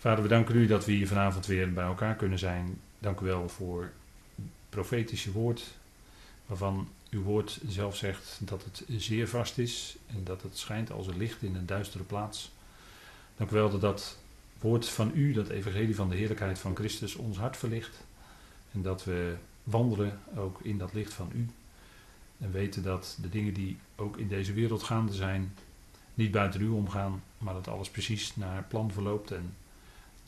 Vader, we danken u dat we hier vanavond weer bij elkaar kunnen zijn. Dank u wel voor het profetische woord, waarvan uw woord zelf zegt dat het zeer vast is en dat het schijnt als een licht in een duistere plaats. Dank u wel dat dat woord van u, dat evangelie van de heerlijkheid van Christus, ons hart verlicht. En dat we wandelen ook in dat licht van u. En weten dat de dingen die ook in deze wereld gaande zijn, niet buiten u omgaan, maar dat alles precies naar plan verloopt. En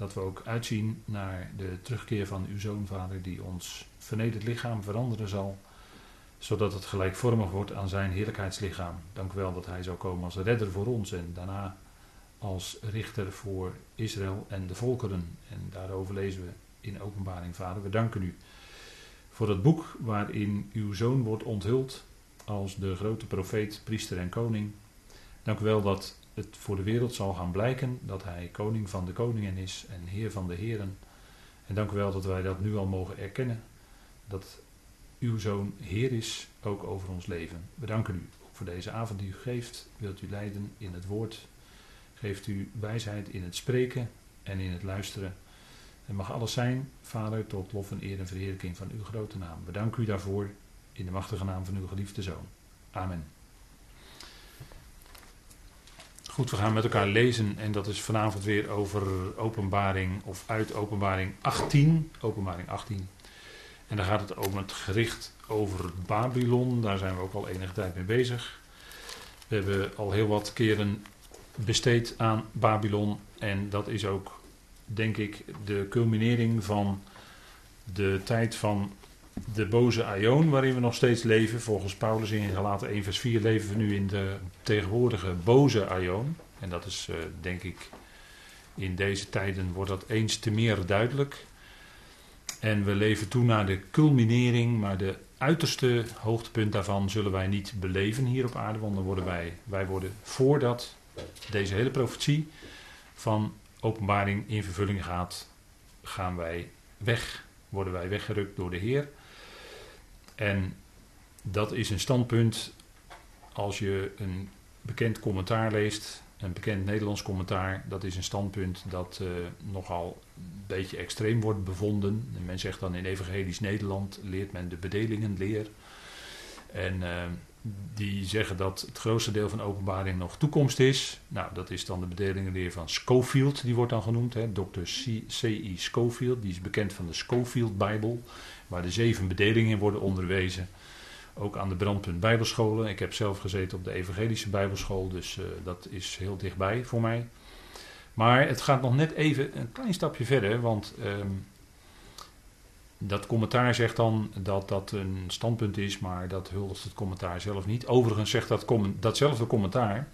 dat we ook uitzien naar de terugkeer van uw zoon, vader, die ons vernederd lichaam veranderen zal, zodat het gelijkvormig wordt aan zijn heerlijkheidslichaam. Dank u wel dat hij zou komen als redder voor ons en daarna als richter voor Israël en de volkeren. En daarover lezen we in openbaring, vader. We danken u voor het boek waarin uw zoon wordt onthuld als de grote profeet, priester en koning. Dank u wel dat het voor de wereld zal gaan blijken dat hij koning van de koningen is en heer van de heren. En dank u wel dat wij dat nu al mogen erkennen, dat uw zoon heer is ook over ons leven. We danken u voor deze avond die u geeft. Wilt u leiden in het woord. Geeft u wijsheid in het spreken en in het luisteren. En mag alles zijn, Vader, tot lof en eer en verheerlijking van uw grote naam. We danken u daarvoor in de machtige naam van uw geliefde Zoon. Amen. Goed, we gaan met elkaar lezen en dat is vanavond weer over openbaring of uit openbaring 18. Openbaring 18. En dan gaat het om het gericht over Babylon. Daar zijn we ook al enige tijd mee bezig. We hebben al heel wat keren besteed aan Babylon. En dat is ook, denk ik, de culminering van de tijd van de boze Aion, waarin we nog steeds leven. Volgens Paulus in Galaten 1 vers 4 leven we nu in de tegenwoordige boze Aion. En dat is, uh, denk ik, in deze tijden wordt dat eens te meer duidelijk. En we leven toe naar de culminering, maar de uiterste hoogtepunt daarvan zullen wij niet beleven hier op aarde. Want dan worden wij, wij worden voordat deze hele profetie van openbaring in vervulling gaat, gaan wij weg. Worden wij weggerukt door de Heer. En dat is een standpunt als je een bekend commentaar leest, een bekend Nederlands commentaar, dat is een standpunt dat uh, nogal een beetje extreem wordt bevonden. En men zegt dan in Evangelisch Nederland leert men de bedelingenleer. En uh, die zeggen dat het grootste deel van openbaring nog toekomst is. Nou, dat is dan de bedelingenleer van Schofield, die wordt dan genoemd. Hè, Dr. C.I. Schofield, die is bekend van de Schofield-bijbel waar de zeven bedelingen worden onderwezen. Ook aan de brandpunt bijbelscholen. Ik heb zelf gezeten op de evangelische bijbelschool, dus uh, dat is heel dichtbij voor mij. Maar het gaat nog net even een klein stapje verder, want um, dat commentaar zegt dan dat dat een standpunt is, maar dat huldigt het commentaar zelf niet. Overigens zegt dat datzelfde commentaar,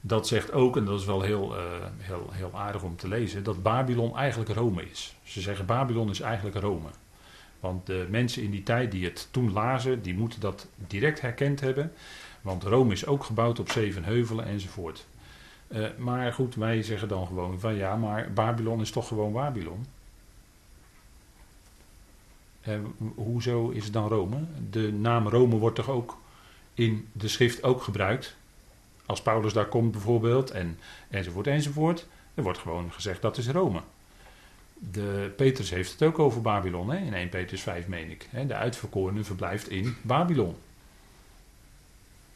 dat zegt ook, en dat is wel heel, uh, heel, heel aardig om te lezen, dat Babylon eigenlijk Rome is. Ze zeggen Babylon is eigenlijk Rome. Want de mensen in die tijd die het toen lazen, die moeten dat direct herkend hebben. Want Rome is ook gebouwd op zeven heuvelen enzovoort. Uh, maar goed, wij zeggen dan gewoon van ja, maar Babylon is toch gewoon Babylon. Uh, hoezo is het dan Rome? De naam Rome wordt toch ook in de schrift ook gebruikt. Als Paulus daar komt bijvoorbeeld en, enzovoort enzovoort. Er wordt gewoon gezegd dat is Rome de Petrus heeft het ook over Babylon, hè? in 1 Petrus 5 meen ik. Hè? De uitverkorene verblijft in Babylon.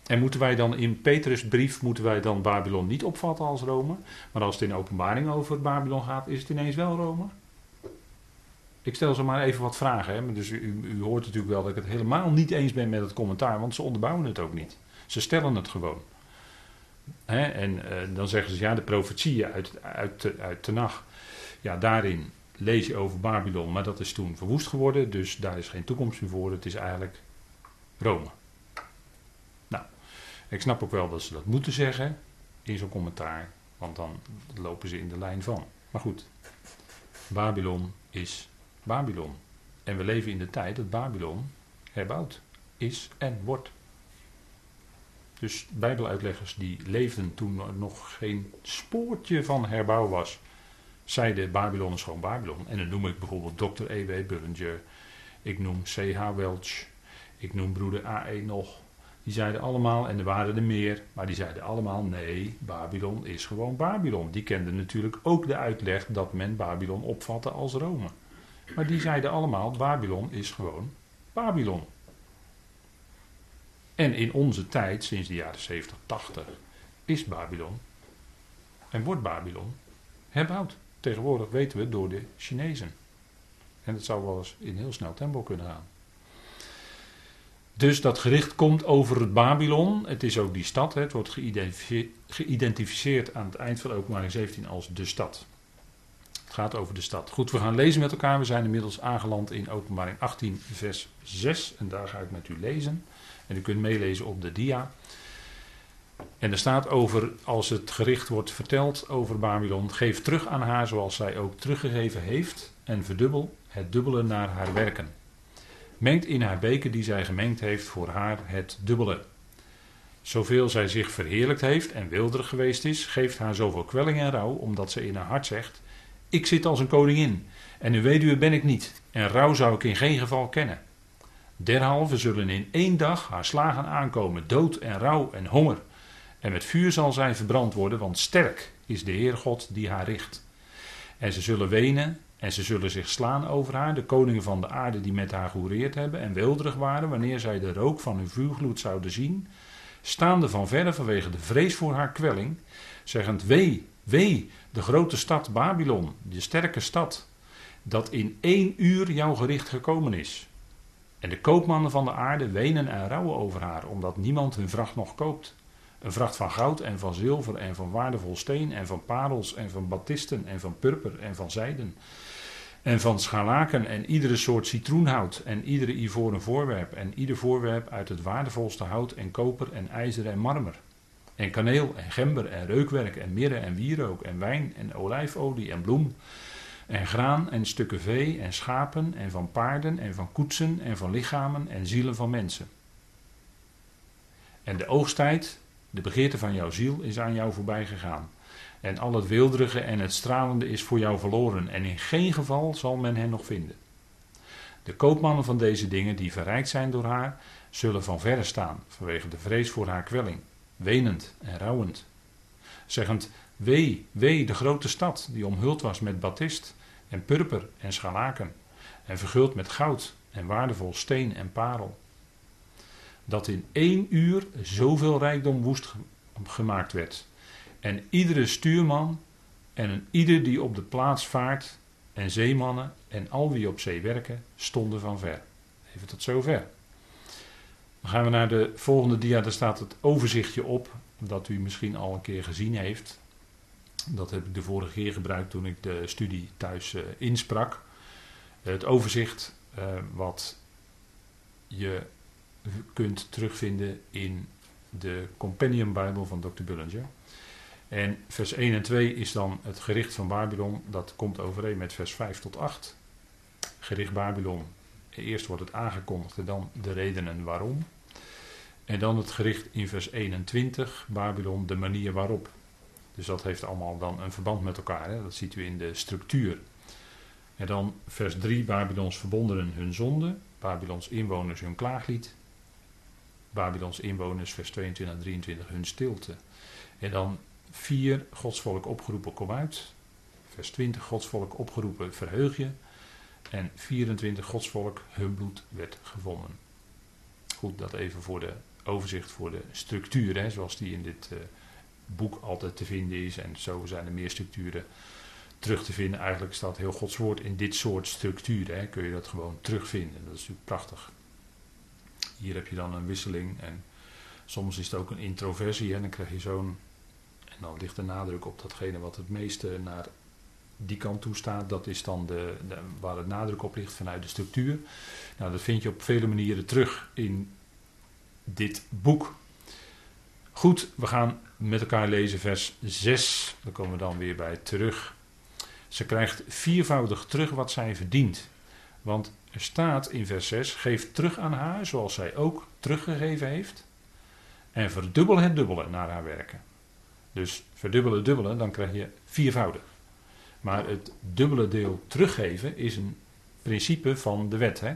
En moeten wij dan in Petrus' brief, moeten wij dan Babylon niet opvatten als Rome? Maar als het in openbaring over Babylon gaat, is het ineens wel Rome? Ik stel ze maar even wat vragen. Hè? Dus u, u hoort natuurlijk wel dat ik het helemaal niet eens ben met het commentaar, want ze onderbouwen het ook niet. Ze stellen het gewoon. En uh, dan zeggen ze, ja, de profetieën uit, uit, uit Tenach, ja, daarin lees je over Babylon, maar dat is toen verwoest geworden, dus daar is geen toekomst meer voor. Het is eigenlijk Rome. Nou, ik snap ook wel dat ze dat moeten zeggen in zo'n commentaar, want dan lopen ze in de lijn van. Maar goed, Babylon is Babylon. En we leven in de tijd dat Babylon herbouwd is en wordt. Dus bijbeluitleggers die leefden toen er nog geen spoortje van herbouw was zeiden Babylon is gewoon Babylon. En dan noem ik bijvoorbeeld Dr. E.W. Bullinger. Ik noem C.H. Welch. Ik noem broeder A.E. nog. Die zeiden allemaal, en er waren er meer, maar die zeiden allemaal: nee, Babylon is gewoon Babylon. Die kenden natuurlijk ook de uitleg dat men Babylon opvatte als Rome. Maar die zeiden allemaal: Babylon is gewoon Babylon. En in onze tijd, sinds de jaren 70, 80, is Babylon en wordt Babylon herbouwd. Tegenwoordig weten we door de Chinezen. En dat zou wel eens in heel snel tempo kunnen gaan. Dus dat gericht komt over het Babylon. Het is ook die stad. Het wordt geïdentificeerd aan het eind van openbaring 17 als de stad. Het gaat over de stad. Goed, we gaan lezen met elkaar. We zijn inmiddels aangeland in openbaring 18 vers 6. En daar ga ik met u lezen. En u kunt meelezen op de dia. En er staat over, als het gericht wordt verteld over Babylon, geef terug aan haar zoals zij ook teruggegeven heeft en verdubbel het dubbele naar haar werken. Mengt in haar beker die zij gemengd heeft voor haar het dubbele. Zoveel zij zich verheerlijkt heeft en wilderig geweest is, geeft haar zoveel kwelling en rouw, omdat ze in haar hart zegt: Ik zit als een koningin, en een weduwe ben ik niet, en rouw zou ik in geen geval kennen. Derhalve zullen in één dag haar slagen aankomen, dood en rouw en honger. En met vuur zal zij verbrand worden, want sterk is de Heer God die haar richt. En ze zullen wenen en ze zullen zich slaan over haar, de koningen van de aarde die met haar gehoereerd hebben en wilderig waren, wanneer zij de rook van hun vuurgloed zouden zien, staande van verre vanwege de vrees voor haar kwelling, zeggend: Wee, wee, de grote stad Babylon, de sterke stad, dat in één uur jouw gericht gekomen is. En de koopmannen van de aarde wenen en rouwen over haar, omdat niemand hun vracht nog koopt. Een vracht van goud en van zilver en van waardevol steen en van parels en van batisten en van purper en van zijden. En van scharlaken en iedere soort citroenhout en iedere ivoren voorwerp en ieder voorwerp uit het waardevolste hout en koper en ijzer en marmer. En kaneel en gember en reukwerk en mirre en wierook en wijn en olijfolie en bloem. En graan en stukken vee en schapen en van paarden en van koetsen en van lichamen en zielen van mensen. En de oogsttijd de begeerte van jouw ziel is aan jou voorbij gegaan. En al het wilderige en het stralende is voor jou verloren. En in geen geval zal men hen nog vinden. De koopmannen van deze dingen, die verrijkt zijn door haar, zullen van verre staan, vanwege de vrees voor haar kwelling, wenend en rouwend. Zeggend: Wee, wee, de grote stad, die omhuld was met batist en purper en scharlaken, en verguld met goud en waardevol steen en parel dat in één uur zoveel rijkdom woest gemaakt werd. En iedere stuurman en een ieder die op de plaats vaart en zeemannen en al wie op zee werken stonden van ver. Even tot zover. Dan gaan we naar de volgende dia. Daar staat het overzichtje op dat u misschien al een keer gezien heeft. Dat heb ik de vorige keer gebruikt toen ik de studie thuis uh, insprak. Het overzicht uh, wat je kunt terugvinden in de Companion Bijbel van Dr. Bullinger. En vers 1 en 2 is dan het gericht van Babylon. Dat komt overeen met vers 5 tot 8. Gericht Babylon. Eerst wordt het aangekondigd en dan de redenen waarom. En dan het gericht in vers 21, Babylon, de manier waarop. Dus dat heeft allemaal dan een verband met elkaar. Hè? Dat ziet u in de structuur. En dan vers 3, Babylons verbondenen hun zonde, Babylons inwoners hun klaaglied, Babylons inwoners, vers 22 en 23, hun stilte. En dan 4, Gods volk opgeroepen, kom uit. Vers 20, Gods volk opgeroepen, verheug je. En 24, Gods volk, hun bloed werd gewonnen. Goed, dat even voor de overzicht, voor de structuur, hè, zoals die in dit uh, boek altijd te vinden is. En zo zijn er meer structuren terug te vinden. Eigenlijk staat heel Gods woord in dit soort structuren. Hè, kun je dat gewoon terugvinden. Dat is natuurlijk prachtig. Hier heb je dan een wisseling en soms is het ook een introversie en dan krijg je zo'n. En dan ligt de nadruk op datgene wat het meeste naar die kant toe staat. Dat is dan de, de, waar het nadruk op ligt vanuit de structuur. Nou, dat vind je op vele manieren terug in dit boek. Goed, we gaan met elkaar lezen vers 6. Daar komen we dan weer bij terug. Ze krijgt viervoudig terug wat zij verdient. Want staat in vers 6: geef terug aan haar zoals zij ook teruggegeven heeft. En verdubbel het dubbele naar haar werken. Dus verdubbelen dubbele, dan krijg je viervoudig. Maar het dubbele deel teruggeven is een principe van de wet. Hè?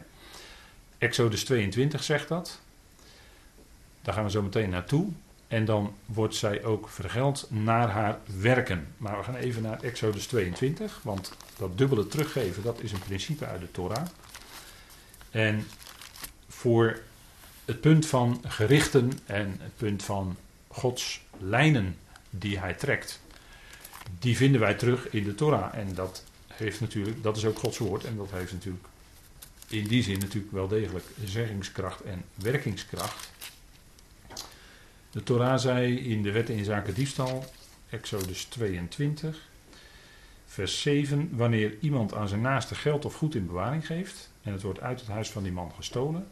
Exodus 22 zegt dat. Daar gaan we zo meteen naartoe. En dan wordt zij ook vergeld naar haar werken. Maar we gaan even naar Exodus 22, want dat dubbele teruggeven, dat is een principe uit de Torah. En voor het punt van gerichten en het punt van Gods lijnen die hij trekt, die vinden wij terug in de Torah. En dat heeft natuurlijk, dat is ook Gods woord en dat heeft natuurlijk in die zin natuurlijk wel degelijk zeggingskracht en werkingskracht. De Torah zei in de wetten in zaken diefstal, Exodus 22, vers 7, wanneer iemand aan zijn naaste geld of goed in bewaring geeft en het wordt uit het huis van die man gestolen,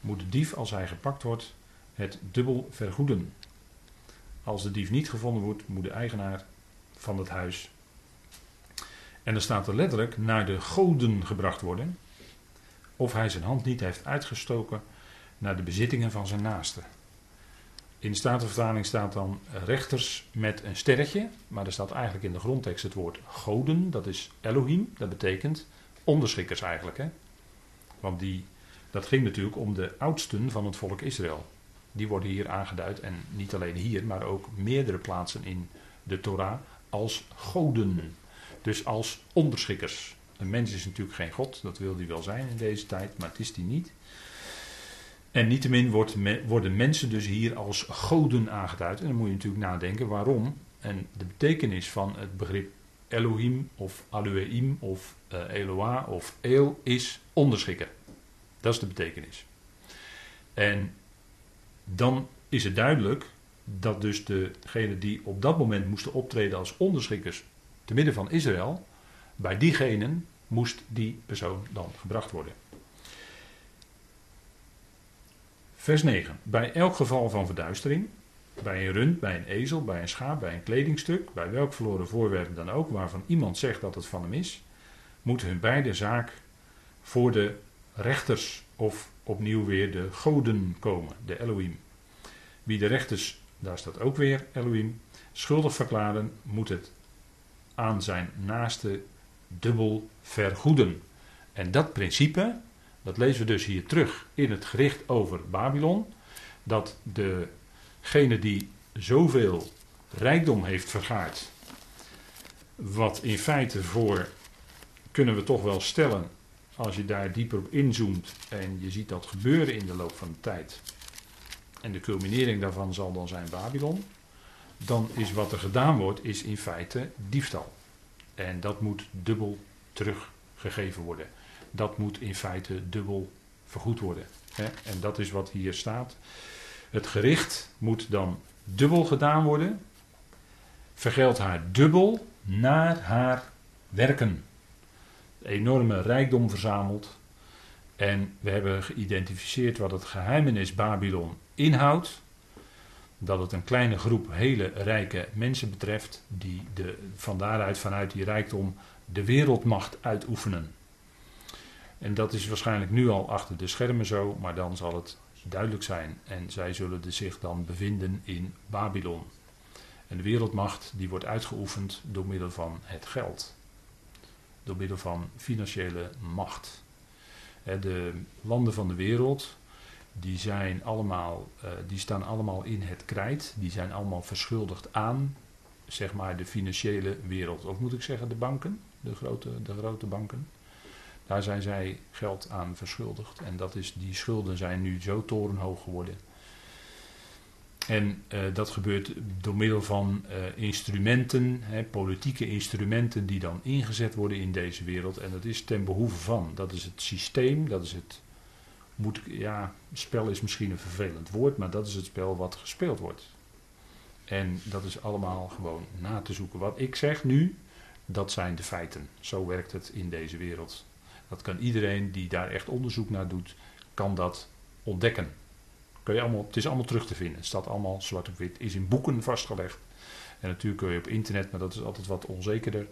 moet de dief als hij gepakt wordt het dubbel vergoeden. Als de dief niet gevonden wordt, moet de eigenaar van het huis. En dan staat er letterlijk naar de goden gebracht worden, of hij zijn hand niet heeft uitgestoken naar de bezittingen van zijn naaste. In de Statenvertaling staat dan rechters met een sterretje, maar er staat eigenlijk in de grondtekst het woord goden, dat is Elohim, dat betekent onderschikkers eigenlijk. Hè? Want die, dat ging natuurlijk om de oudsten van het volk Israël. Die worden hier aangeduid, en niet alleen hier, maar ook meerdere plaatsen in de Torah, als goden. Dus als onderschikkers. Een mens is natuurlijk geen God, dat wil hij wel zijn in deze tijd, maar het is die niet. En niettemin worden mensen dus hier als goden aangeduid. En dan moet je natuurlijk nadenken waarom. En de betekenis van het begrip Elohim of Alueim of uh, Eloah of El is onderschikken. Dat is de betekenis. En dan is het duidelijk dat dus degenen die op dat moment moesten optreden als onderschikkers te midden van Israël, bij diegenen moest die persoon dan gebracht worden. Vers 9. Bij elk geval van verduistering, bij een rund, bij een ezel, bij een schaap, bij een kledingstuk, bij welk verloren voorwerp dan ook, waarvan iemand zegt dat het van hem is, moet hun beide zaak voor de rechters of opnieuw weer de goden komen, de Elohim. Wie de rechters, daar staat ook weer Elohim, schuldig verklaren, moet het aan zijn naaste dubbel vergoeden. En dat principe, dat lezen we dus hier terug in het gericht over Babylon. Dat degene die zoveel rijkdom heeft vergaard, wat in feite voor, kunnen we toch wel stellen, als je daar dieper op inzoomt en je ziet dat gebeuren in de loop van de tijd. En de culminering daarvan zal dan zijn Babylon. Dan is wat er gedaan wordt, is in feite diefstal. En dat moet dubbel teruggegeven worden. Dat moet in feite dubbel vergoed worden. Hè? En dat is wat hier staat. Het gericht moet dan dubbel gedaan worden. Vergeldt haar dubbel naar haar werken. Enorme rijkdom verzameld. En we hebben geïdentificeerd wat het geheimenis Babylon inhoudt. Dat het een kleine groep hele rijke mensen betreft. Die de, van daaruit, vanuit die rijkdom, de wereldmacht uitoefenen. En dat is waarschijnlijk nu al achter de schermen zo, maar dan zal het duidelijk zijn. En zij zullen zich dan bevinden in Babylon. En de wereldmacht die wordt uitgeoefend door middel van het geld. Door middel van financiële macht. De landen van de wereld, die, zijn allemaal, eh, die staan allemaal in het krijt. Die zijn allemaal verschuldigd aan, zeg maar, de financiële wereld. Of moet ik zeggen, de banken, de grote, de grote banken. Daar zijn zij geld aan verschuldigd. En dat is, die schulden zijn nu zo torenhoog geworden. En uh, dat gebeurt door middel van uh, instrumenten, hè, politieke instrumenten die dan ingezet worden in deze wereld. En dat is ten behoeve van. Dat is het systeem, dat is het. Moet, ja, spel is misschien een vervelend woord, maar dat is het spel wat gespeeld wordt. En dat is allemaal gewoon na te zoeken. Wat ik zeg nu, dat zijn de feiten. Zo werkt het in deze wereld. Dat kan iedereen die daar echt onderzoek naar doet, kan dat ontdekken. Kun je allemaal, het is allemaal terug te vinden. Het staat allemaal zwart op wit, is in boeken vastgelegd. En natuurlijk kun je op internet, maar dat is altijd wat onzekerder.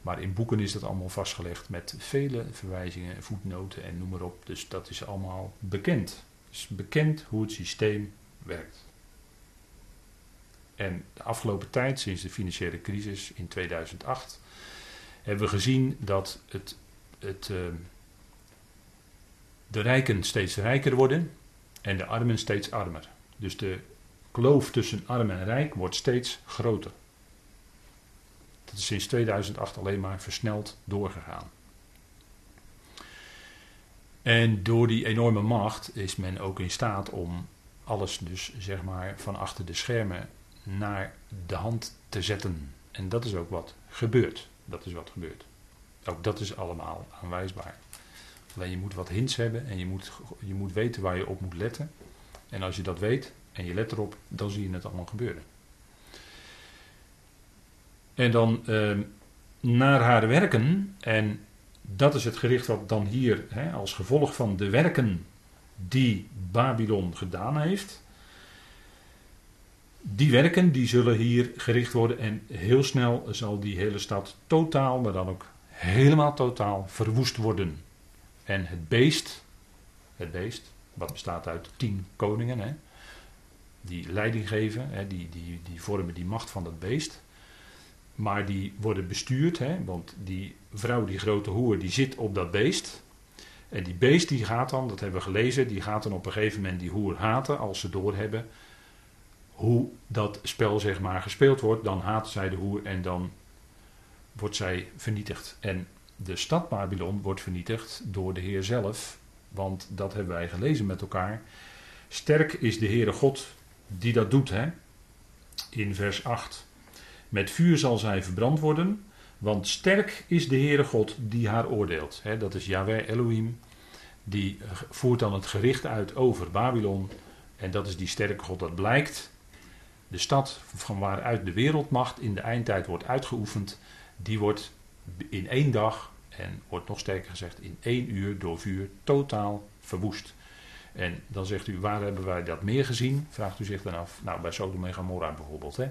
Maar in boeken is dat allemaal vastgelegd met vele verwijzingen, voetnoten en noem maar op. Dus dat is allemaal bekend. Het is bekend hoe het systeem werkt. En de afgelopen tijd, sinds de financiële crisis in 2008, hebben we gezien dat het het, uh, de rijken steeds rijker worden en de armen steeds armer. Dus de kloof tussen arm en rijk wordt steeds groter. Dat is sinds 2008 alleen maar versneld doorgegaan. En door die enorme macht is men ook in staat om alles dus zeg maar van achter de schermen naar de hand te zetten. En dat is ook wat gebeurt. Dat is wat gebeurt. Ook dat is allemaal aanwijsbaar. Alleen je moet wat hints hebben en je moet, je moet weten waar je op moet letten. En als je dat weet en je let erop, dan zie je het allemaal gebeuren. En dan uh, naar haar werken, en dat is het gericht wat dan hier hè, als gevolg van de werken die Babylon gedaan heeft. Die werken die zullen hier gericht worden en heel snel zal die hele stad totaal, maar dan ook helemaal totaal verwoest worden. En het beest, het beest, wat bestaat uit tien koningen, hè, die leiding geven, hè, die, die, die vormen die macht van dat beest. Maar die worden bestuurd, hè, want die vrouw, die grote hoer, die zit op dat beest. En die beest die gaat dan, dat hebben we gelezen, die gaat dan op een gegeven moment die hoer haten als ze doorhebben hoe dat spel zeg maar gespeeld wordt. Dan haat zij de hoer en dan wordt zij vernietigd. En de stad Babylon wordt vernietigd door de Heer zelf. Want dat hebben wij gelezen met elkaar. Sterk is de Heere God die dat doet. Hè? In vers 8. Met vuur zal zij verbrand worden. Want sterk is de Heere God die haar oordeelt. Hè? Dat is Yahweh Elohim. Die voert dan het gericht uit over Babylon. En dat is die sterke God dat blijkt. De stad van waaruit de wereldmacht in de eindtijd wordt uitgeoefend. Die wordt in één dag en wordt nog sterker gezegd in één uur door vuur totaal verwoest. En dan zegt u, waar hebben wij dat meer gezien? Vraagt u zich dan af. Nou, bij Sodom en Gomorra bijvoorbeeld. Hè.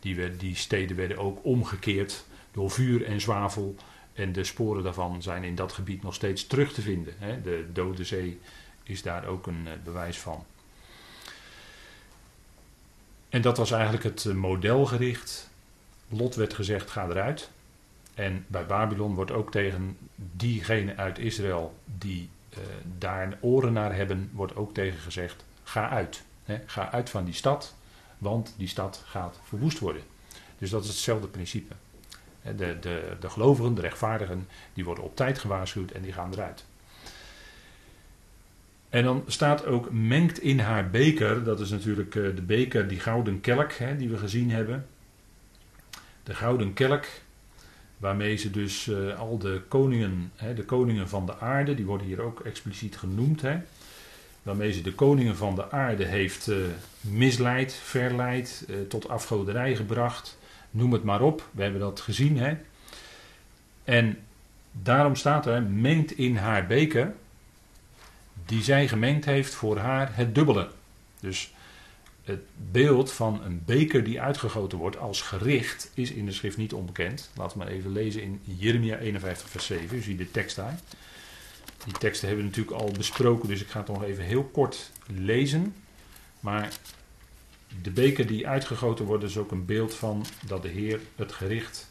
Die, die steden werden ook omgekeerd door vuur en zwavel. En de sporen daarvan zijn in dat gebied nog steeds terug te vinden. Hè. De Dode Zee is daar ook een eh, bewijs van. En dat was eigenlijk het eh, modelgericht. Lot werd gezegd, ga eruit. En bij Babylon wordt ook tegen diegenen uit Israël die uh, daar oren naar hebben, wordt ook tegen gezegd: ga uit. Hè, ga uit van die stad, want die stad gaat verwoest worden. Dus dat is hetzelfde principe. De, de, de gelovigen, de rechtvaardigen, die worden op tijd gewaarschuwd en die gaan eruit. En dan staat ook mengt in haar beker, dat is natuurlijk eh, de beker, die gouden kelk hè, die we gezien hebben. De gouden kelk, Waarmee ze dus uh, al de koningen, hè, de koningen van de aarde, die worden hier ook expliciet genoemd, hè, waarmee ze de koningen van de aarde heeft uh, misleid, verleid, uh, tot afgoderij gebracht. Noem het maar op, we hebben dat gezien. Hè. En daarom staat er, mengt in haar beker, die zij gemengd heeft voor haar het dubbele. Dus het beeld van een beker die uitgegoten wordt als gericht is in de schrift niet onbekend. Laten we maar even lezen in Jeremia 51, vers 7. U ziet de tekst daar. Die teksten hebben we natuurlijk al besproken, dus ik ga het nog even heel kort lezen. Maar de beker die uitgegoten wordt is ook een beeld van dat de Heer het gericht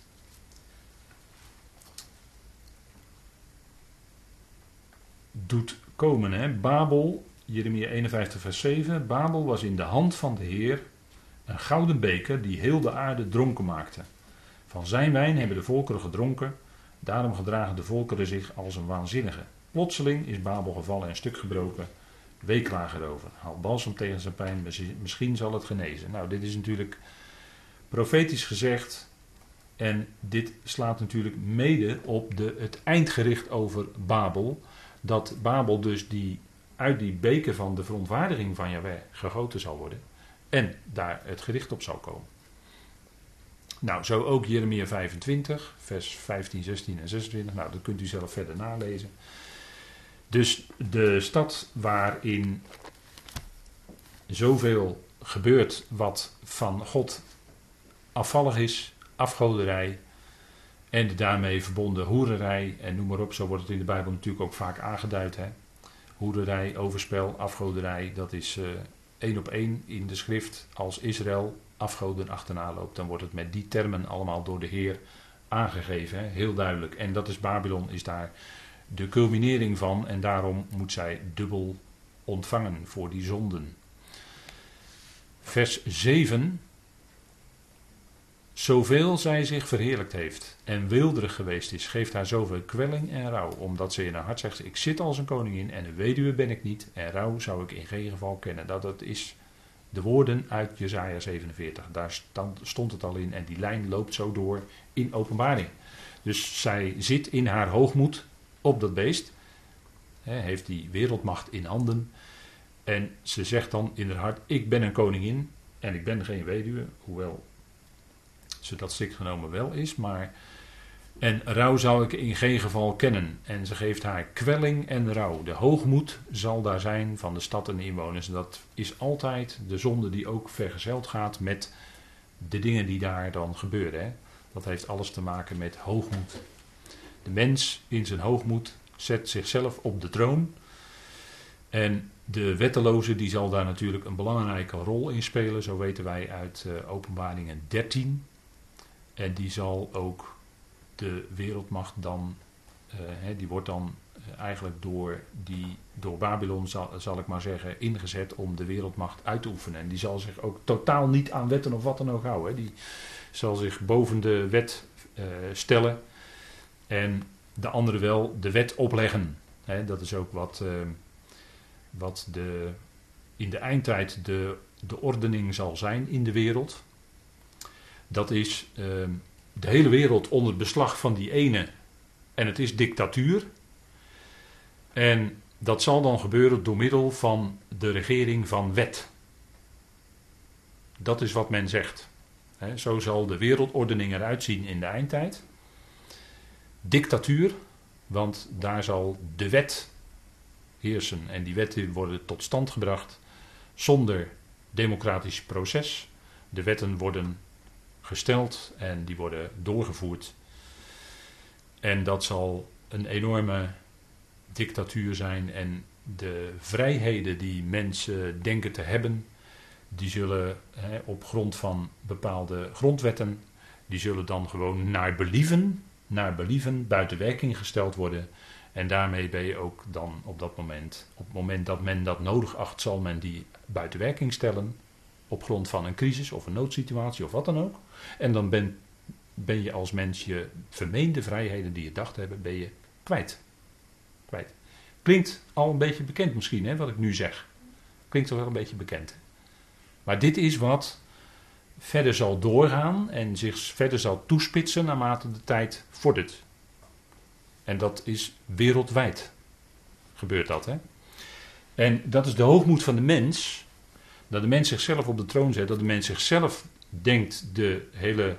doet komen. Hè. Babel Jeremia 51, vers 7. Babel was in de hand van de Heer een gouden beker die heel de aarde dronken maakte. Van zijn wijn hebben de volkeren gedronken, daarom gedragen de volkeren zich als een waanzinnige. Plotseling is Babel gevallen en stuk gebroken. Erover. Haal balsem tegen zijn pijn, misschien zal het genezen. Nou, dit is natuurlijk profetisch gezegd. En dit slaat natuurlijk mede op de, het eindgericht over Babel. Dat Babel dus die uit die beker van de verontwaardiging van Jahweh gegoten zal worden. En daar het gericht op zal komen. Nou, zo ook Jeremia 25, vers 15, 16 en 26. Nou, dat kunt u zelf verder nalezen. Dus de stad waarin zoveel gebeurt wat van God afvallig is, afgoderij en de daarmee verbonden hoererij en noem maar op. Zo wordt het in de Bijbel natuurlijk ook vaak aangeduid. Hè? Hoederij, overspel, afgoderij, dat is uh, één op één in de schrift. Als Israël afgoden achterna loopt, dan wordt het met die termen allemaal door de Heer aangegeven. Hè? Heel duidelijk. En dat is Babylon, is daar de culminering van. En daarom moet zij dubbel ontvangen voor die zonden. vers 7. Zoveel zij zich verheerlijkt heeft en wilderig geweest is, geeft haar zoveel kwelling en rouw, omdat ze in haar hart zegt: Ik zit als een koningin en een weduwe ben ik niet, en rouw zou ik in geen geval kennen. Dat, dat is de woorden uit Jesaja 47. Daar stond het al in en die lijn loopt zo door in openbaring. Dus zij zit in haar hoogmoed op dat beest, heeft die wereldmacht in handen. En ze zegt dan in haar hart: Ik ben een koningin en ik ben geen weduwe, hoewel ze dat strikt genomen wel is, maar. En rouw zou ik in geen geval kennen. En ze geeft haar kwelling en rouw. De hoogmoed zal daar zijn van de stad en de inwoners. Dat is altijd de zonde die ook vergezeld gaat met de dingen die daar dan gebeuren. Hè. Dat heeft alles te maken met hoogmoed. De mens in zijn hoogmoed zet zichzelf op de troon. En de wetteloze die zal daar natuurlijk een belangrijke rol in spelen. Zo weten wij uit uh, openbaringen 13. En die zal ook de wereldmacht dan, uh, die wordt dan eh, eigenlijk door, die, door Babylon, zal, zal ik maar zeggen, ingezet om de wereldmacht uit te oefenen. En die zal zich ook totaal niet aan wetten of wat dan ook houden. Die zal zich boven de wet uh, stellen en de anderen wel de wet opleggen. dat is ook wat, wat de, in de eindtijd de, de ordening zal zijn in de wereld. Dat is ehm, de hele wereld onder beslag van die ene. En het is dictatuur. En dat zal dan gebeuren door middel van de regering van wet. Dat is wat men zegt. zo zal de wereldordening eruit zien in de eindtijd. Dictatuur, want daar zal de wet heersen. En die wetten worden tot stand gebracht zonder democratisch proces. De wetten worden gesteld en die worden doorgevoerd. En dat zal een enorme dictatuur zijn en de vrijheden die mensen denken te hebben, die zullen hè, op grond van bepaalde grondwetten, die zullen dan gewoon naar believen, naar believen buiten werking gesteld worden. En daarmee ben je ook dan op dat moment, op het moment dat men dat nodig acht, zal men die buiten werking stellen op grond van een crisis of een noodsituatie of wat dan ook. En dan ben, ben je als mens je vermeende vrijheden die je dacht hebben, ben je kwijt. kwijt. Klinkt al een beetje bekend misschien, hè, wat ik nu zeg. Klinkt toch wel een beetje bekend. Maar dit is wat verder zal doorgaan en zich verder zal toespitsen naarmate de tijd vordert. En dat is wereldwijd. Gebeurt dat, hè? En dat is de hoogmoed van de mens. Dat de mens zichzelf op de troon zet. Dat de mens zichzelf denkt de hele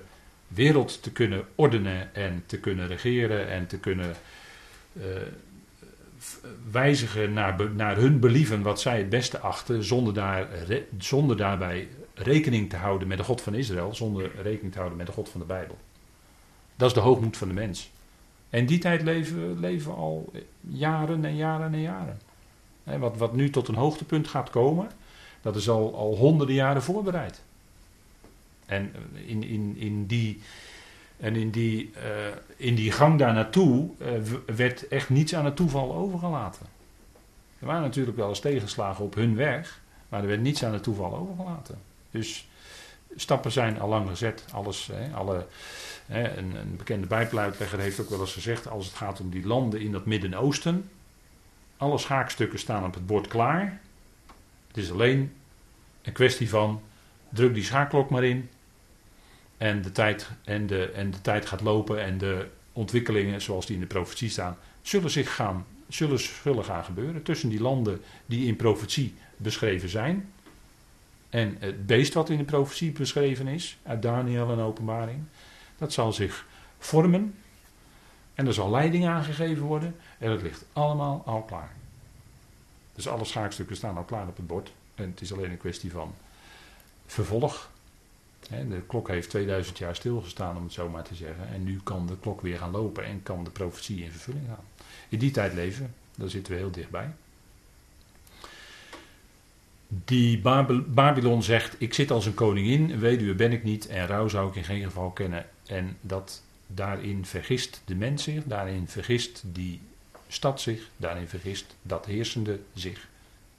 wereld te kunnen ordenen en te kunnen regeren en te kunnen uh, wijzigen naar, naar hun believen wat zij het beste achten, zonder, daar, zonder daarbij rekening te houden met de God van Israël, zonder rekening te houden met de God van de Bijbel. Dat is de hoogmoed van de mens. En die tijd leven, leven al jaren en jaren en jaren. wat, wat nu tot een hoogtepunt gaat komen, dat is al, al honderden jaren voorbereid. En in, in, in die, en in die, uh, in die gang daar naartoe uh, werd echt niets aan het toeval overgelaten. Er waren natuurlijk wel eens tegenslagen op hun weg, maar er werd niets aan het toeval overgelaten. Dus stappen zijn al lang gezet. Alles, hè, alle, hè, een, een, bekende bijbeluitlegger heeft ook wel eens gezegd, als het gaat om die landen in dat Midden-Oosten, alle schaakstukken staan op het bord klaar. Het is alleen een kwestie van druk die schaakklok maar in en de tijd, en de, en de tijd gaat lopen en de ontwikkelingen zoals die in de profetie staan, zullen zich gaan, zullen, zullen gaan gebeuren tussen die landen die in profetie beschreven zijn. En het beest wat in de profetie beschreven is, uit Daniel en Openbaring, dat zal zich vormen. En er zal leiding aangegeven worden. En het ligt allemaal al klaar. Dus alle schaakstukken staan al klaar op het bord. En het is alleen een kwestie van vervolg de klok heeft 2000 jaar stilgestaan, om het zo maar te zeggen. En nu kan de klok weer gaan lopen en kan de profetie in vervulling gaan. In die tijd leven, daar zitten we heel dichtbij. Die Babylon zegt: Ik zit als een koningin, weduwe ben ik niet en rouw zou ik in geen geval kennen. En dat daarin vergist de mens zich, daarin vergist die stad zich, daarin vergist dat heersende zich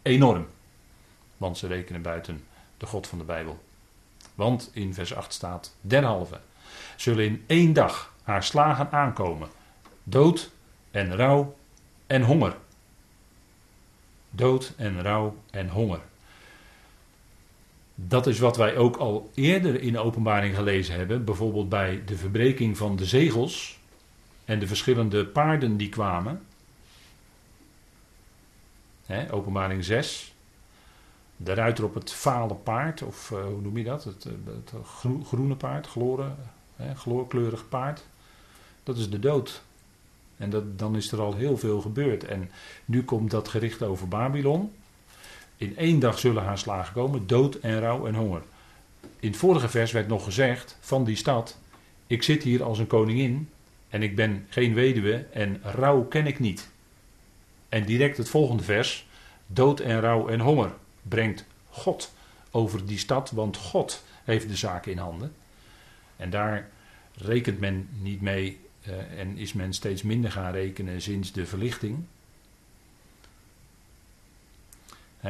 enorm. Want ze rekenen buiten de God van de Bijbel. Want in vers 8 staat: derhalve zullen in één dag haar slagen aankomen: dood en rouw en honger. Dood en rouw en honger. Dat is wat wij ook al eerder in de openbaring gelezen hebben. Bijvoorbeeld bij de verbreking van de zegels en de verschillende paarden die kwamen. Openbaring 6. De ruiter op het fale paard, of uh, hoe noem je dat? Het, het groene paard, gloren, hè, gloorkleurig paard. Dat is de dood. En dat, dan is er al heel veel gebeurd. En nu komt dat gericht over Babylon. In één dag zullen haar slagen komen, dood en rouw en honger. In het vorige vers werd nog gezegd van die stad: Ik zit hier als een koningin en ik ben geen weduwe en rouw ken ik niet. En direct het volgende vers: Dood en rouw en honger brengt God over die stad, want God heeft de zaken in handen. En daar rekent men niet mee uh, en is men steeds minder gaan rekenen sinds de verlichting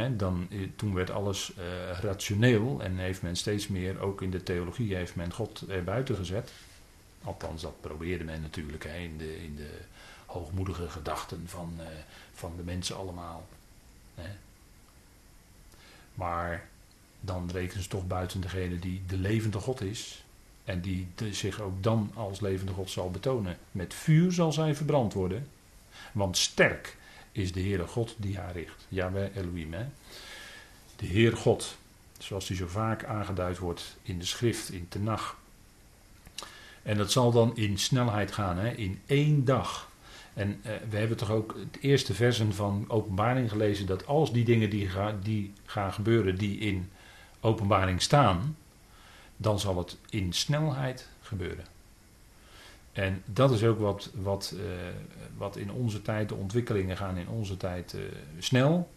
dan, eh, toen werd alles uh, rationeel en heeft men steeds meer, ook in de theologie, heeft men God er buiten gezet. Althans, dat probeerde men natuurlijk in, de, in de hoogmoedige gedachten van, uh, van de mensen allemaal. Maar dan rekenen ze toch buiten degene die de levende God is. En die zich ook dan als levende God zal betonen. Met vuur zal zij verbrand worden. Want sterk is de Heere God die haar richt. Yahweh Elohim. Hè? De Heer God, zoals die zo vaak aangeduid wordt in de schrift, in Tenach. En dat zal dan in snelheid gaan, hè? in één dag. En eh, we hebben toch ook het eerste versen van Openbaring gelezen dat als die dingen die, die gaan gebeuren, die in Openbaring staan, dan zal het in snelheid gebeuren. En dat is ook wat, wat, uh, wat in onze tijd, de ontwikkelingen gaan in onze tijd uh, snel.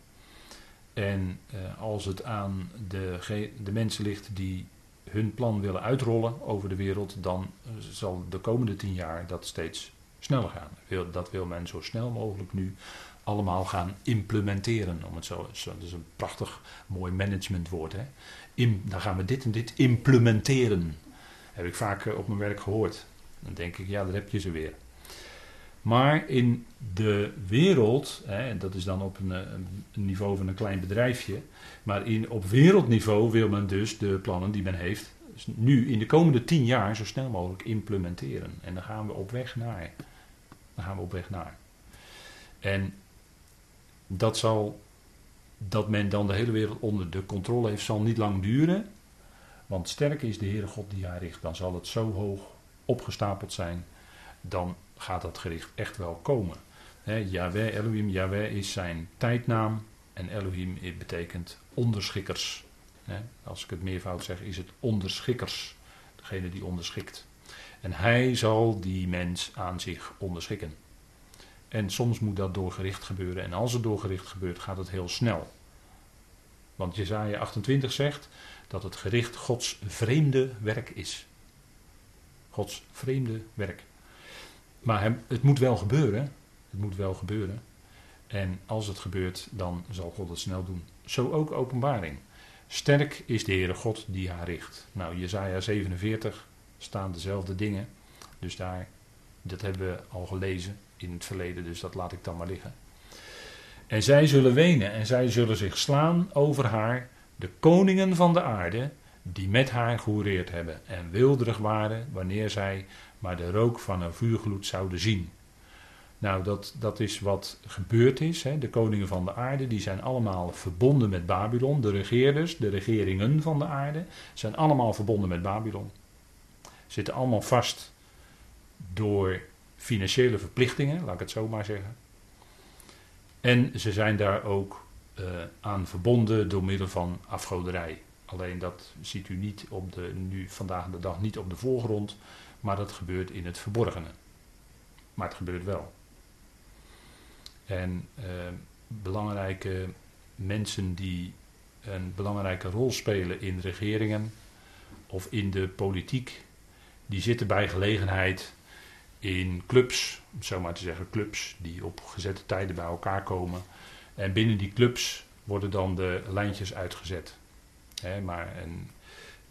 En als het aan de, de mensen ligt die hun plan willen uitrollen over de wereld, dan zal de komende tien jaar dat steeds sneller gaan. Dat wil men zo snel mogelijk nu allemaal gaan implementeren. Om het zo, dat is een prachtig mooi managementwoord. Hè? In, dan gaan we dit en dit implementeren. Heb ik vaak op mijn werk gehoord. Dan denk ik, ja, daar heb je ze weer. Maar in de wereld, hè, dat is dan op een, een, niveau van een klein bedrijfje, maar in, op wereldniveau wil men dus de plannen die men heeft, nu in de komende tien jaar zo snel mogelijk implementeren. En dan gaan we op weg naar. Dan gaan we op weg naar. En dat zal, dat men dan de hele wereld onder de controle heeft, zal niet lang duren. Want sterk is de Heere God die haar richt. Dan zal het zo hoog opgestapeld zijn, dan gaat dat gericht echt wel komen. He, Yahweh, Elohim, Yahweh is zijn tijdnaam en Elohim betekent onderschikkers. als ik het meervoud zeg, is het onderschikkers, degene die onderschikt. En hij zal die mens aan zich onderschikken. En soms moet dat doorgericht gebeuren. En als het doorgericht gebeurt, gaat het heel snel. Want Jezaja 28 zegt dat het gericht Gods vreemde werk is. Gods vreemde werk. Maar het moet wel gebeuren. Het moet wel gebeuren. En als het gebeurt, dan zal God het snel doen. Zo ook openbaring. Sterk is de Heere God die haar richt. Nou, Jezaja 47 staan dezelfde dingen. Dus daar, dat hebben we al gelezen in het verleden, dus dat laat ik dan maar liggen. En zij zullen wenen en zij zullen zich slaan over haar, de koningen van de aarde, die met haar gehoereerd hebben en wilderig waren wanneer zij maar de rook van een vuurgloed zouden zien. Nou, dat, dat is wat gebeurd is. Hè. De koningen van de aarde, die zijn allemaal verbonden met Babylon. De regeerders, de regeringen van de aarde, zijn allemaal verbonden met Babylon. Zitten allemaal vast door financiële verplichtingen, laat ik het zo maar zeggen. En ze zijn daar ook uh, aan verbonden door middel van afgoderij. Alleen dat ziet u niet op de, nu vandaag de dag niet op de voorgrond, maar dat gebeurt in het verborgene. Maar het gebeurt wel. En eh, belangrijke mensen die een belangrijke rol spelen in regeringen of in de politiek, die zitten bij gelegenheid in clubs, om zo maar te zeggen, clubs die op gezette tijden bij elkaar komen. En binnen die clubs worden dan de lijntjes uitgezet maar en,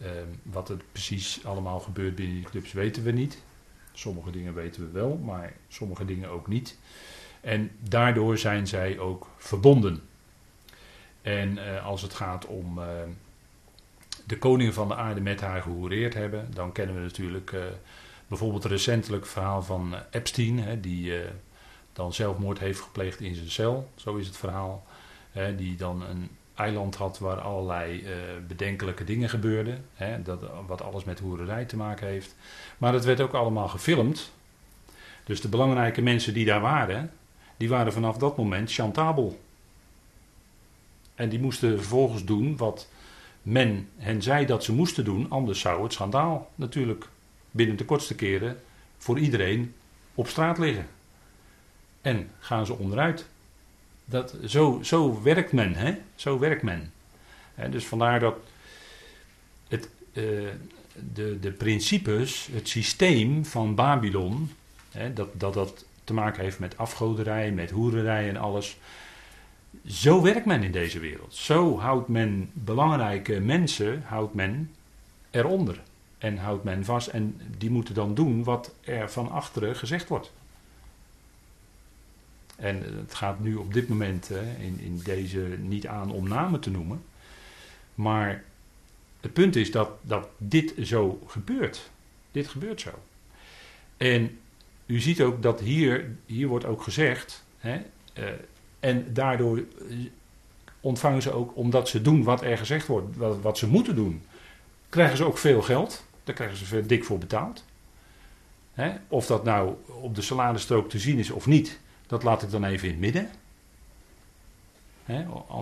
ehm, wat er precies allemaal gebeurt binnen die clubs weten we niet. Sommige dingen weten we wel, maar sommige dingen ook niet. En daardoor zijn zij ook verbonden. En uh, als het gaat om uh, de koningen van de aarde met haar gehoereerd hebben, dan kennen we natuurlijk uh, bijvoorbeeld recentelijk verhaal van Epstein, hè, die dan zelfmoord heeft gepleegd in zijn cel. Zo is het verhaal. Hè, die dan een eiland had waar allerlei bedenkelijke dingen gebeurden. Hè, dat, wat alles met hoererij te maken heeft. Maar het werd ook allemaal gefilmd. Dus de belangrijke mensen die daar waren, die waren vanaf dat moment chantabel. En die moesten vervolgens doen wat men hen zei dat ze moesten doen, anders zou het schandaal natuurlijk binnen de kortste keren voor iedereen op straat liggen. En gaan ze onderuit. Dat, zo, zo werkt men, hè? Zo werkt men. dus vandaar dat het, uh, de, de principes, het systeem van Babylon, hè, dat, dat dat te maken heeft met afgoderij, met hoererij en alles. Zo werkt men in deze wereld. Zo houdt men belangrijke mensen houdt men eronder. En houdt men vast. En die moeten dan doen wat er van achteren gezegd wordt. En het gaat nu op dit moment in, in deze niet aan om namen te noemen. Maar het punt is dat, dat dit zo gebeurt. Dit gebeurt zo. En u ziet ook dat hier, hier wordt ook gezegd, hè, uh, en daardoor eh, ontvangen ze ook, omdat ze doen wat er gezegd wordt, wat, ze moeten doen, krijgen ze ook veel geld. Daar krijgen ze veel dik voor betaald. Of dat nou op de saladestrook te zien is of niet, dat laat ik dan even in het midden.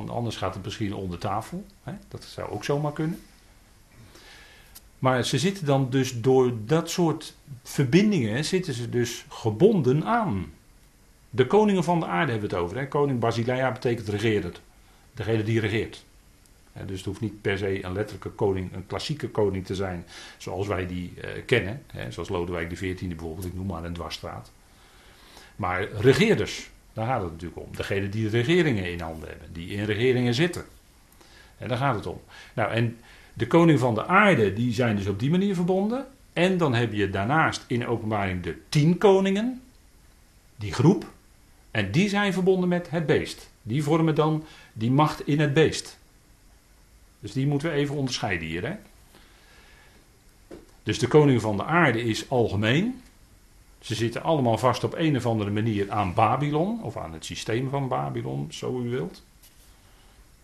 Anders gaat het misschien onder tafel. Dat zou ook zomaar kunnen. Maar ze zitten dan dus door dat soort verbindingen, zitten ze dus gebonden aan. De koningen van de aarde hebben we het over. Hè? Koning Basileia betekent regeerder. Degene die regeert. dus het hoeft niet per se een letterlijke koning, een klassieke koning te zijn zoals wij die uh, kennen. Zoals Lodewijk XIV bijvoorbeeld, ik noem maar een dwarsstraat. Maar regeerders, daar gaat het natuurlijk om. Degene die regeringen in handen hebben, die in regeringen zitten. En daar gaat het om. Nou, en de koning van de aarde, die zijn dus op die manier verbonden. En dan heb je daarnaast in openbaring de tien koningen, die groep. En die zijn verbonden met het beest. Die vormen dan die macht in het beest. Dus die moeten we even onderscheiden hier. Hè? Dus de koning van de aarde is algemeen. Ze zitten allemaal vast op een of andere manier aan Babylon, of aan het systeem van Babylon, zo u wilt.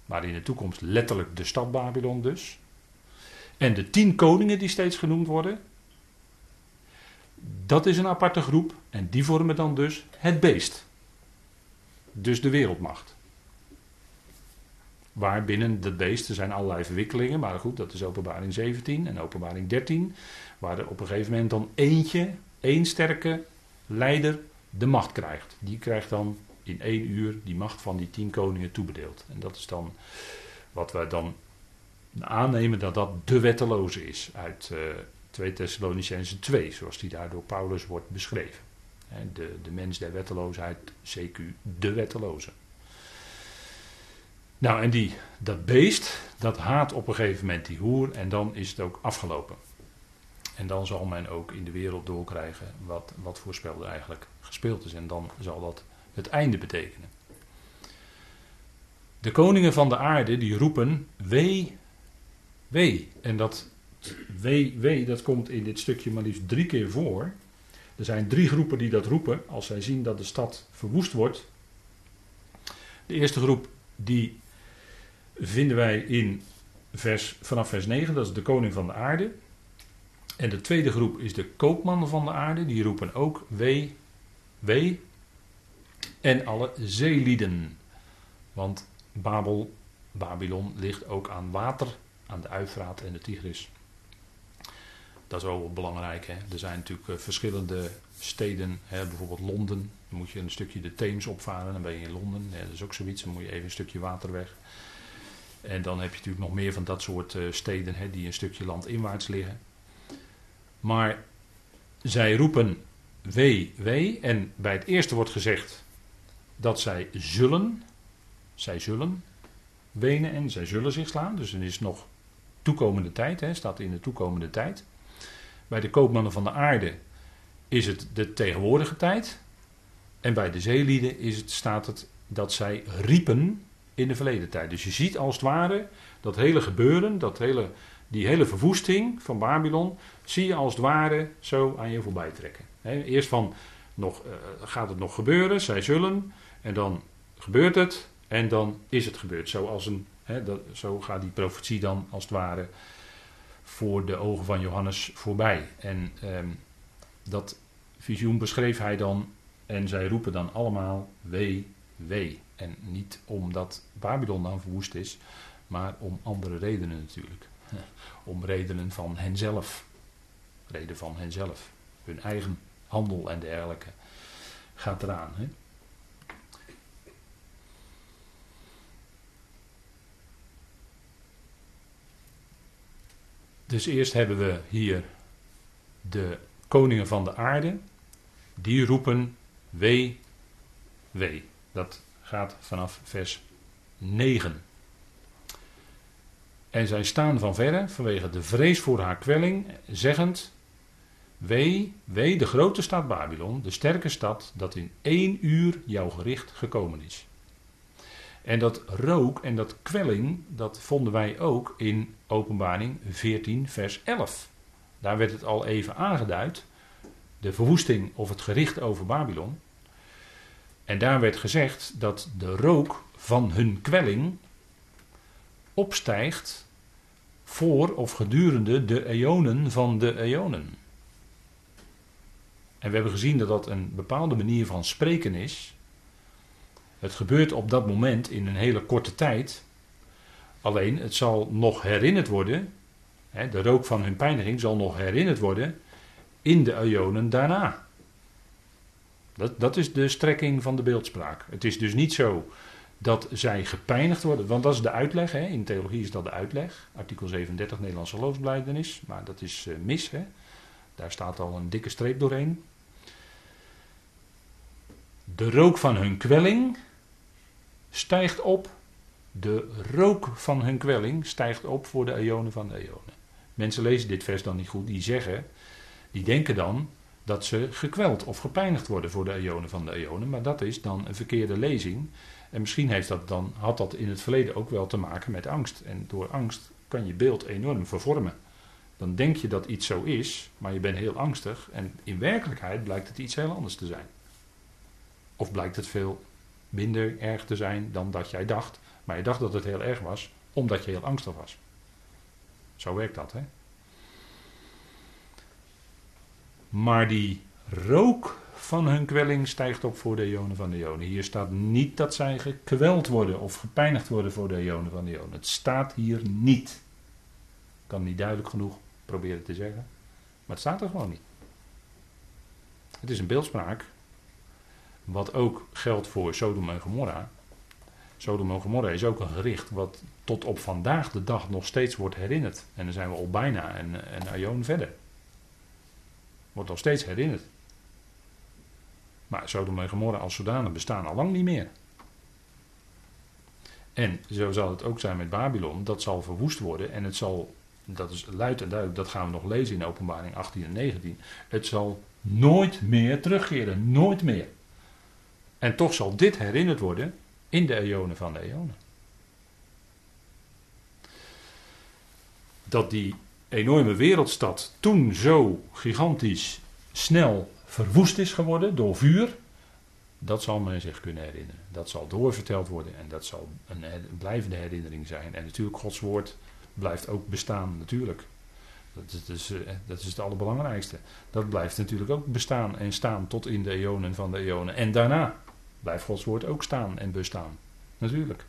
Maar in de toekomst letterlijk de stad Babylon dus. En de tien koningen die steeds genoemd worden, dat is een aparte groep en die vormen dan dus het beest. Dus de wereldmacht. Waar binnen het beest er zijn allerlei verwikkelingen, maar goed, dat is openbaring 17 en openbaring 13, waar er op een gegeven moment dan eentje, één sterke leider, de macht krijgt. Die krijgt dan in één uur die macht van die tien koningen toebedeeld. En dat is dan wat wij dan aannemen dat dat de wetteloze is uit uh, 2 Thessalonicense 2, zoals die daar door Paulus wordt beschreven. De, de mens der wetteloosheid, CQ, de wetteloze. Nou, en die, dat beest, dat haat op een gegeven moment die hoer en dan is het ook afgelopen. En dan zal men ook in de wereld doorkrijgen wat, wat voor spel er eigenlijk gespeeld is. En dan zal dat het einde betekenen. De koningen van de aarde die roepen: Wee, wee. En dat wee, wee, dat komt in dit stukje maar liefst drie keer voor. Er zijn drie groepen die dat roepen als zij zien dat de stad verwoest wordt. De eerste groep die vinden wij in vers, vanaf vers 9, dat is de koning van de aarde. En de tweede groep is de koopman van de aarde, die roepen ook wee, wee. En alle zeelieden. Want Babel, Babylon ligt ook aan water, aan de Uifraat en de Tigris. Dat is wel belangrijk. Hè? Er zijn natuurlijk eh, verschillende steden, hè? bijvoorbeeld Londen. Dan moet je een stukje de Theems opvaren, dan ben je in Londen. dat is ook zoiets, dan moet je even een stukje water weg. En dan heb je natuurlijk nog meer van dat soort uh, steden hè, die een stukje landinwaarts liggen. Maar zij roepen wee, wee. En bij het eerste wordt gezegd dat zij zullen, zij zullen wenen en zij zullen zich slaan. Dus er is nog toekomende tijd, hè, staat in de toekomende tijd. Bij de koopmannen van de aarde is het de tegenwoordige tijd. En bij de zeelieden is het, staat het dat zij riepen in de verleden tijd. Dus je ziet als het ware dat hele gebeuren, dat hele, die hele verwoesting van Babylon, zie je als het ware zo aan je voorbij trekken. eerst van, nog, uh, gaat het nog gebeuren, zij zullen, en dan gebeurt het, en dan is het gebeurd. Zoals een, dat, zo gaat die profetie dan als het ware voor de ogen van Johannes voorbij. En ehm, dat visioen beschreef hij dan, en zij roepen dan allemaal wee, wee. En niet omdat Babylon dan verwoest is, maar om andere redenen natuurlijk. Om redenen van henzelf. Reden van henzelf. Hun eigen handel en dergelijke gaat eraan. Hè? Dus eerst hebben we hier de koningen van de aarde. Die roepen wee, wee. Dat gaat vanaf vers 9. En zij staan van verre vanwege de vrees voor haar kwelling, zeggend: Wee, wee de grote stad Babylon, de sterke stad, dat in één uur jouw gericht gekomen is. En dat rook en dat kwelling, dat vonden wij ook in Openbaring 14, vers 11. Daar werd het al even aangeduid, de verwoesting of het gericht over Babylon. En daar werd gezegd dat de rook van hun kwelling opstijgt voor of gedurende de eonen van de eonen. En we hebben gezien dat dat een bepaalde manier van spreken is. Het gebeurt op dat moment in een hele korte tijd. Alleen het zal nog herinnerd worden. Hè, de rook van hun pijniging zal nog herinnerd worden in de eonen daarna. Dat, dat is de strekking van de beeldspraak. Het is dus niet zo dat zij gepijnigd worden, want dat is de uitleg. Hè. In theologie is dat de uitleg. Artikel 37 Nederlandse geloofsbelijdenis, maar dat is uh, mis. Hè. Daar staat al een dikke streep doorheen. De rook van hun kwelling stijgt op. De rook van hun kwelling stijgt op voor de eonen van de eonen. Mensen lezen dit vers dan niet goed. Die zeggen, die denken dan dat ze gekweld of gepijnigd worden voor de eonen van de eonen. Maar dat is dan een verkeerde lezing. En misschien heeft dat dan, had dat in het verleden ook wel te maken met angst. En door angst kan je beeld enorm vervormen. Dan denk je dat iets zo is, maar je bent heel angstig. En in werkelijkheid blijkt het iets heel anders te zijn. Of blijkt het veel minder erg te zijn dan dat jij dacht. Maar je dacht dat het heel erg was, omdat je heel angstig was. Zo werkt dat, hè? Maar die rook van hun kwelling stijgt op voor de ionen van de ionen. Hier staat niet dat zij gekweld worden of gepijnigd worden voor de ionen van de ionen. Het staat hier niet. Kan niet duidelijk genoeg proberen te zeggen. Maar het staat er gewoon niet. Het is een beeldspraak. Wat ook geldt voor Sodom en Gomorra. Sodom en Gomorra is ook een gericht wat tot op vandaag de dag nog steeds wordt herinnerd. En dan zijn we al bijna een, een aion verder. Wordt nog steeds herinnerd. Maar Sodom en Gomorra als zodanig bestaan al lang niet meer. En zo zal het ook zijn met Babylon. Dat zal verwoest worden en het zal, dat is luid en duidelijk, dat gaan we nog lezen in openbaring 18 en 19. Het zal nooit meer terugkeren, nooit meer. En toch zal dit herinnerd worden in de eonen van de eonen. Dat die enorme wereldstad toen zo gigantisch snel verwoest is geworden door vuur, dat zal men zich kunnen herinneren. Dat zal doorverteld worden en dat zal een, blijvende herinnering zijn. En natuurlijk, Gods woord blijft ook bestaan, natuurlijk. Dat is, eh, dat is het allerbelangrijkste. Dat blijft natuurlijk ook bestaan en staan tot in de eonen van de eonen. En daarna blijft Gods woord ook staan en bestaan. Natuurlijk.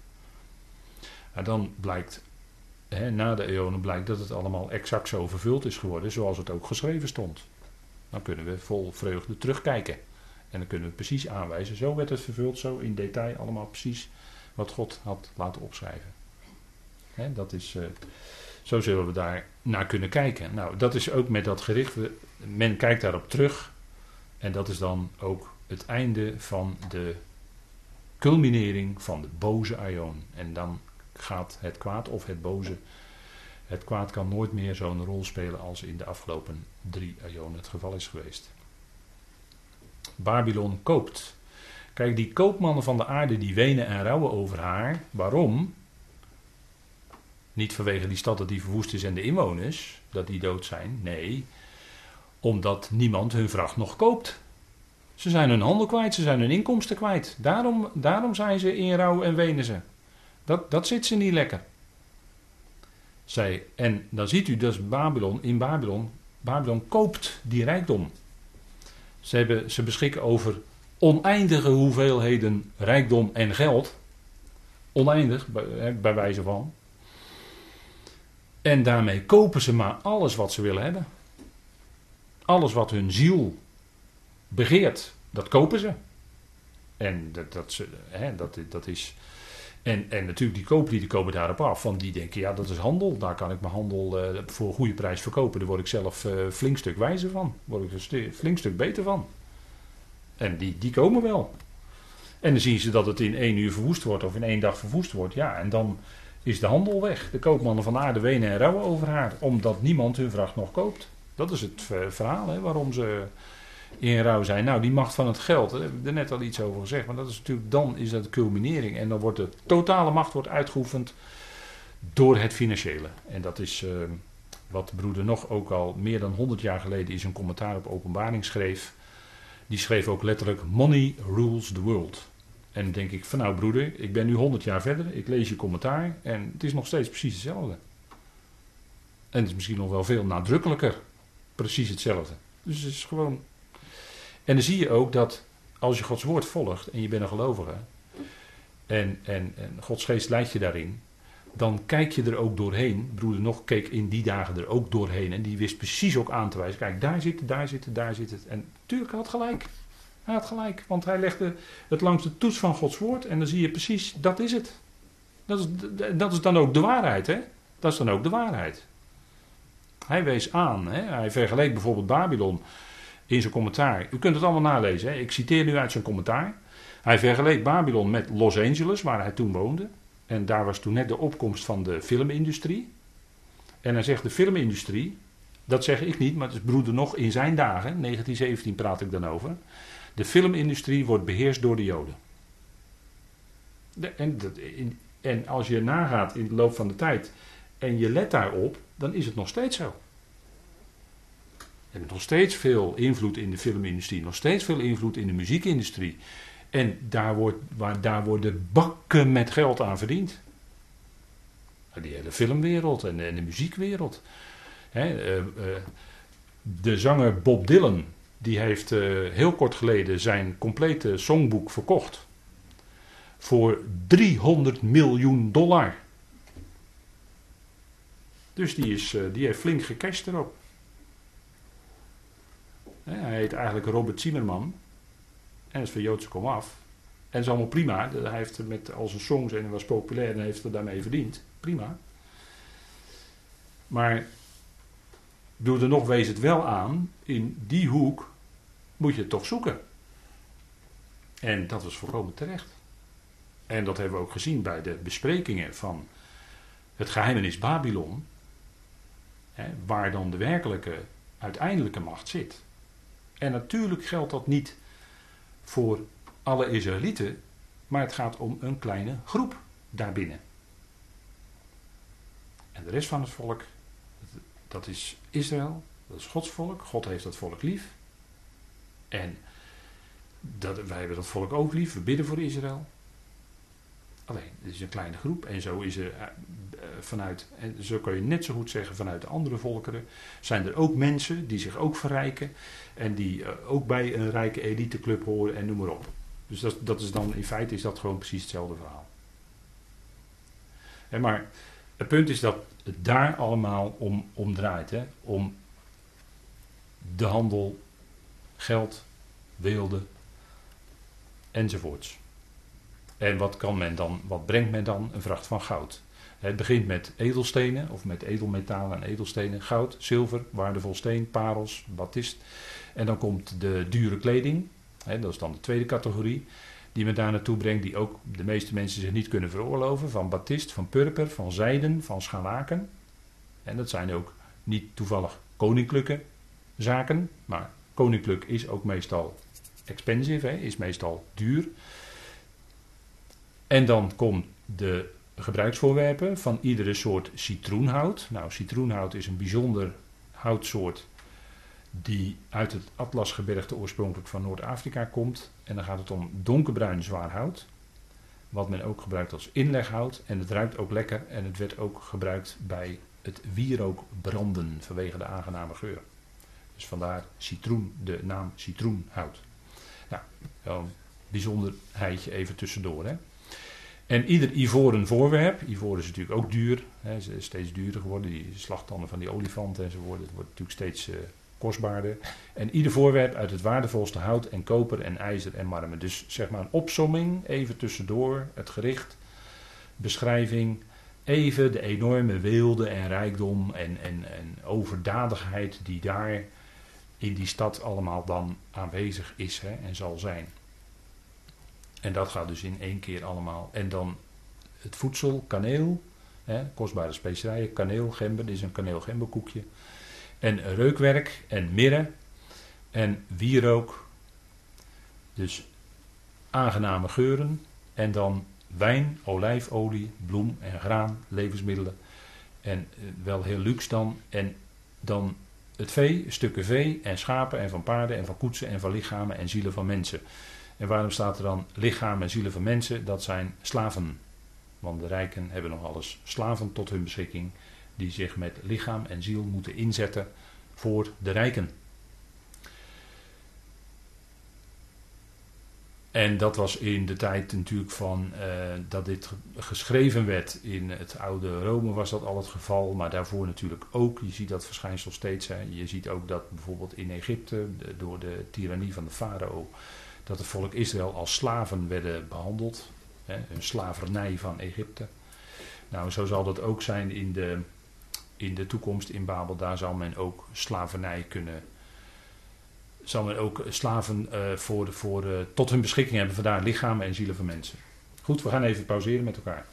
En dan blijkt, hè, na de eonen blijkt dat het allemaal exact zo vervuld is geworden zoals het ook geschreven stond. Dan kunnen we vol vreugde terugkijken. En dan kunnen we precies aanwijzen, zo werd het vervuld, zo in detail allemaal precies wat God had laten opschrijven. Hè, dat is, uh, zo zullen we daar naar kunnen kijken. Nou, dat is ook met dat gericht, men kijkt daarop terug. En dat is dan ook het einde van de culminering van de boze aion. En dan gaat het kwaad of het boze Het kwaad kan nooit meer zo'n rol spelen als in de afgelopen drie eonen het geval is geweest. Babylon koopt. Kijk, die koopmannen van de aarde die wenen en rouwen over haar. Waarom? Niet vanwege die stad dat die verwoest is en de inwoners, dat die dood zijn. Nee, omdat niemand hun vracht nog koopt. Ze zijn hun handel kwijt, ze zijn hun inkomsten kwijt. Daarom, daarom zijn ze in rouw en wenen ze. Dat, dat zit ze niet lekker. Zij, en dan ziet u dus Babylon, in Babylon, Babylon koopt die rijkdom. Ze, hebben, ze beschikken over oneindige hoeveelheden rijkdom en geld. Oneindig, bij, bij wijze van. En daarmee kopen ze maar alles wat ze willen hebben. Alles wat hun ziel begeert, dat kopen ze. En dat, dat, hè, dat, dat is. En, en natuurlijk, die kooplieden komen daarop af. Van die denken, ja, dat is handel. Daar kan ik mijn handel uh, voor een goede prijs verkopen. Daar word ik zelf uh, flink stuk wijzer van. Word ik een flink stuk beter van. En die, die komen wel. En dan zien ze dat het in één uur verwoest wordt of in één dag verwoest wordt. Ja, en dan is de handel weg. De koopmannen van aarde wenen en rouwen over haar. Omdat niemand hun vracht nog koopt. Dat is het verhaal hè, waarom ze in rouw zijn. Nou, die macht van het geld, daar heb ik er net al iets over gezegd. Maar dat is natuurlijk, dan is dat de culminering. En dan wordt de totale macht wordt uitgeoefend door het financiële. En dat is uh, wat broeder nog ook al meer dan 100 jaar geleden in zijn commentaar op openbaring schreef. Die schreef ook letterlijk: Money rules the world. En dan denk ik van nou broeder, ik ben nu 100 jaar verder, ik lees je commentaar en het is nog steeds precies hetzelfde. En het is misschien nog wel veel nadrukkelijker precies hetzelfde. Dus het is gewoon. En dan zie je ook dat als je Gods woord volgt en je bent een gelovige en, en, en Gods geest leidt je daarin, dan kijk je er ook doorheen. Broeder nog keek in die dagen er ook doorheen en die wist precies ook aan te wijzen. Kijk, daar zit het, daar zit het, daar zit het. En tuurlijk had gelijk. Hij had gelijk, want hij legde het langs de toets van Gods woord en dan zie je precies, dat is het. Dat is, dat is dan ook de waarheid, hè? Dat is dan ook de waarheid. Hij wees aan, hè? hij vergeleek bijvoorbeeld Babylon in zijn commentaar. U kunt het allemaal nalezen, hè? ik citeer nu uit zijn commentaar. Hij vergeleek Babylon met Los Angeles, waar hij toen woonde. En daar was toen net de opkomst van de filmindustrie. En hij zegt de filmindustrie, dat zeg ik niet, maar het is broeder nog in zijn dagen, 1917 praat ik dan over. De filmindustrie wordt beheerst door de Joden. De, en, en, als je nagaat in de loop van de tijd en je let daarop, dan is het nog steeds zo. Je hebt nog steeds veel invloed in de filmindustrie, nog steeds veel invloed in de muziekindustrie. En daar, wordt, waar, daar worden bakken met geld aan verdiend. Die hele filmwereld en, en de muziekwereld. uh, uh, de zanger Bob Dylan, die heeft uh, heel kort geleden zijn complete songboek verkocht. Voor 300 miljoen dollar. Dus die, is, die heeft flink gecashed erop. Hij heet eigenlijk Robert Zimmerman. En is van Joodse kom af. En is allemaal prima. Hij heeft met al zijn songs en was populair en heeft er daarmee verdiend. Prima. Maar doe er nog wees het wel aan, in die hoek moet je het toch zoeken. En dat was volkomen terecht. En dat hebben we ook gezien bij de besprekingen van het geheimenis Babylon, hè, waar dan de werkelijke uiteindelijke macht zit. En natuurlijk geldt dat niet voor alle Israëlieten, maar het gaat om een kleine groep daarbinnen. En de rest van het volk, dat is Israël, dat is Gods volk. God heeft dat volk lief. En dat, wij hebben dat volk ook lief, we bidden voor Israël. Alleen, het is een kleine groep en zo is er eh, eh, vanuit, en zo kan je net zo goed zeggen vanuit de andere volkeren, zijn er ook mensen die zich ook verrijken en die eh, ook bij een rijke eliteclub horen en noem maar op. Dus dat, dat is dan, in feite is dat gewoon precies hetzelfde verhaal. En maar het punt is dat het daar allemaal om, om draait. Hè? Om de handel, geld, weelde enzovoorts. En wat kan men dan, wat brengt men dan? Een vracht van goud. Het begint met edelstenen of met edelmetalen en edelstenen. Goud, zilver, waardevol steen, parels, batist. En dan komt de dure kleding. dat is dan de tweede categorie die men daar naartoe brengt, die ook de meeste mensen zich niet kunnen veroorloven. Van batist, van purper, van zijden, van scharlaken. En dat zijn ook niet toevallig koninklijke zaken, maar koninklijk is ook meestal expensive, hè, is meestal duur. En dan komt de gebruiksvoorwerpen van iedere soort citroenhout. Nou, citroenhout is een bijzonder houtsoort die uit het Atlasgebergte oorspronkelijk van Noord-Afrika komt. En dan gaat het om donkerbruin zwaar hout, wat men ook gebruikt als inleghout. En het ruikt ook lekker en het werd ook gebruikt bij het wierookbranden vanwege de aangename geur. Dus vandaar citroen, de naam citroenhout. Nou, een bijzonderheidje even tussendoor. Hè. En ieder ivoren voorwerp, ivoren is natuurlijk ook duur, hè, is steeds duurder geworden, die slagtanden van die olifanten enzovoort, het wordt natuurlijk steeds uh, kostbaarder. En ieder voorwerp uit het waardevolste hout en koper en ijzer en marmer. Dus zeg maar een opsomming, even tussendoor, het gericht, beschrijving, even de enorme weelde en rijkdom en, en, en overdadigheid die daar in die stad allemaal dan aanwezig is hè, en zal zijn. En dat gaat dus in één keer allemaal. En dan het voedsel, kaneel, hè, kostbare specerijen, kaneel, gember, dit is een kaneel-gemberkoekje. En reukwerk en mirre en wierook. Dus aangename geuren. En dan wijn, olijfolie, bloem en graan, levensmiddelen. En eh, wel heel luxe dan. En dan het vee, stukken vee en schapen en van paarden en van koetsen en van lichamen en zielen van mensen. En waarom staat er dan lichamen en zielen van mensen? Dat zijn slaven. Want de rijken hebben nog alles slaven tot hun beschikking, die zich met lichaam en ziel moeten inzetten voor de rijken. En dat was in de tijd natuurlijk van uh, dat dit geschreven werd in het oude Rome was dat al het geval, maar daarvoor natuurlijk ook. Je ziet dat verschijnsel steeds. Hè. Je ziet ook dat bijvoorbeeld in Egypte door de tirannie van de farao dat het volk Israël als slaven werden behandeld. Hè, een slavernij van Egypte. Nou, zo zal dat ook zijn in de, in de toekomst in Babel, daar zal men ook slavernij kunnen. Zal men ook slaven uh, voor, voor, eh, tot hun beschikking hebben, vandaar lichamen en zielen van mensen. Goed, we gaan even pauzeren met elkaar.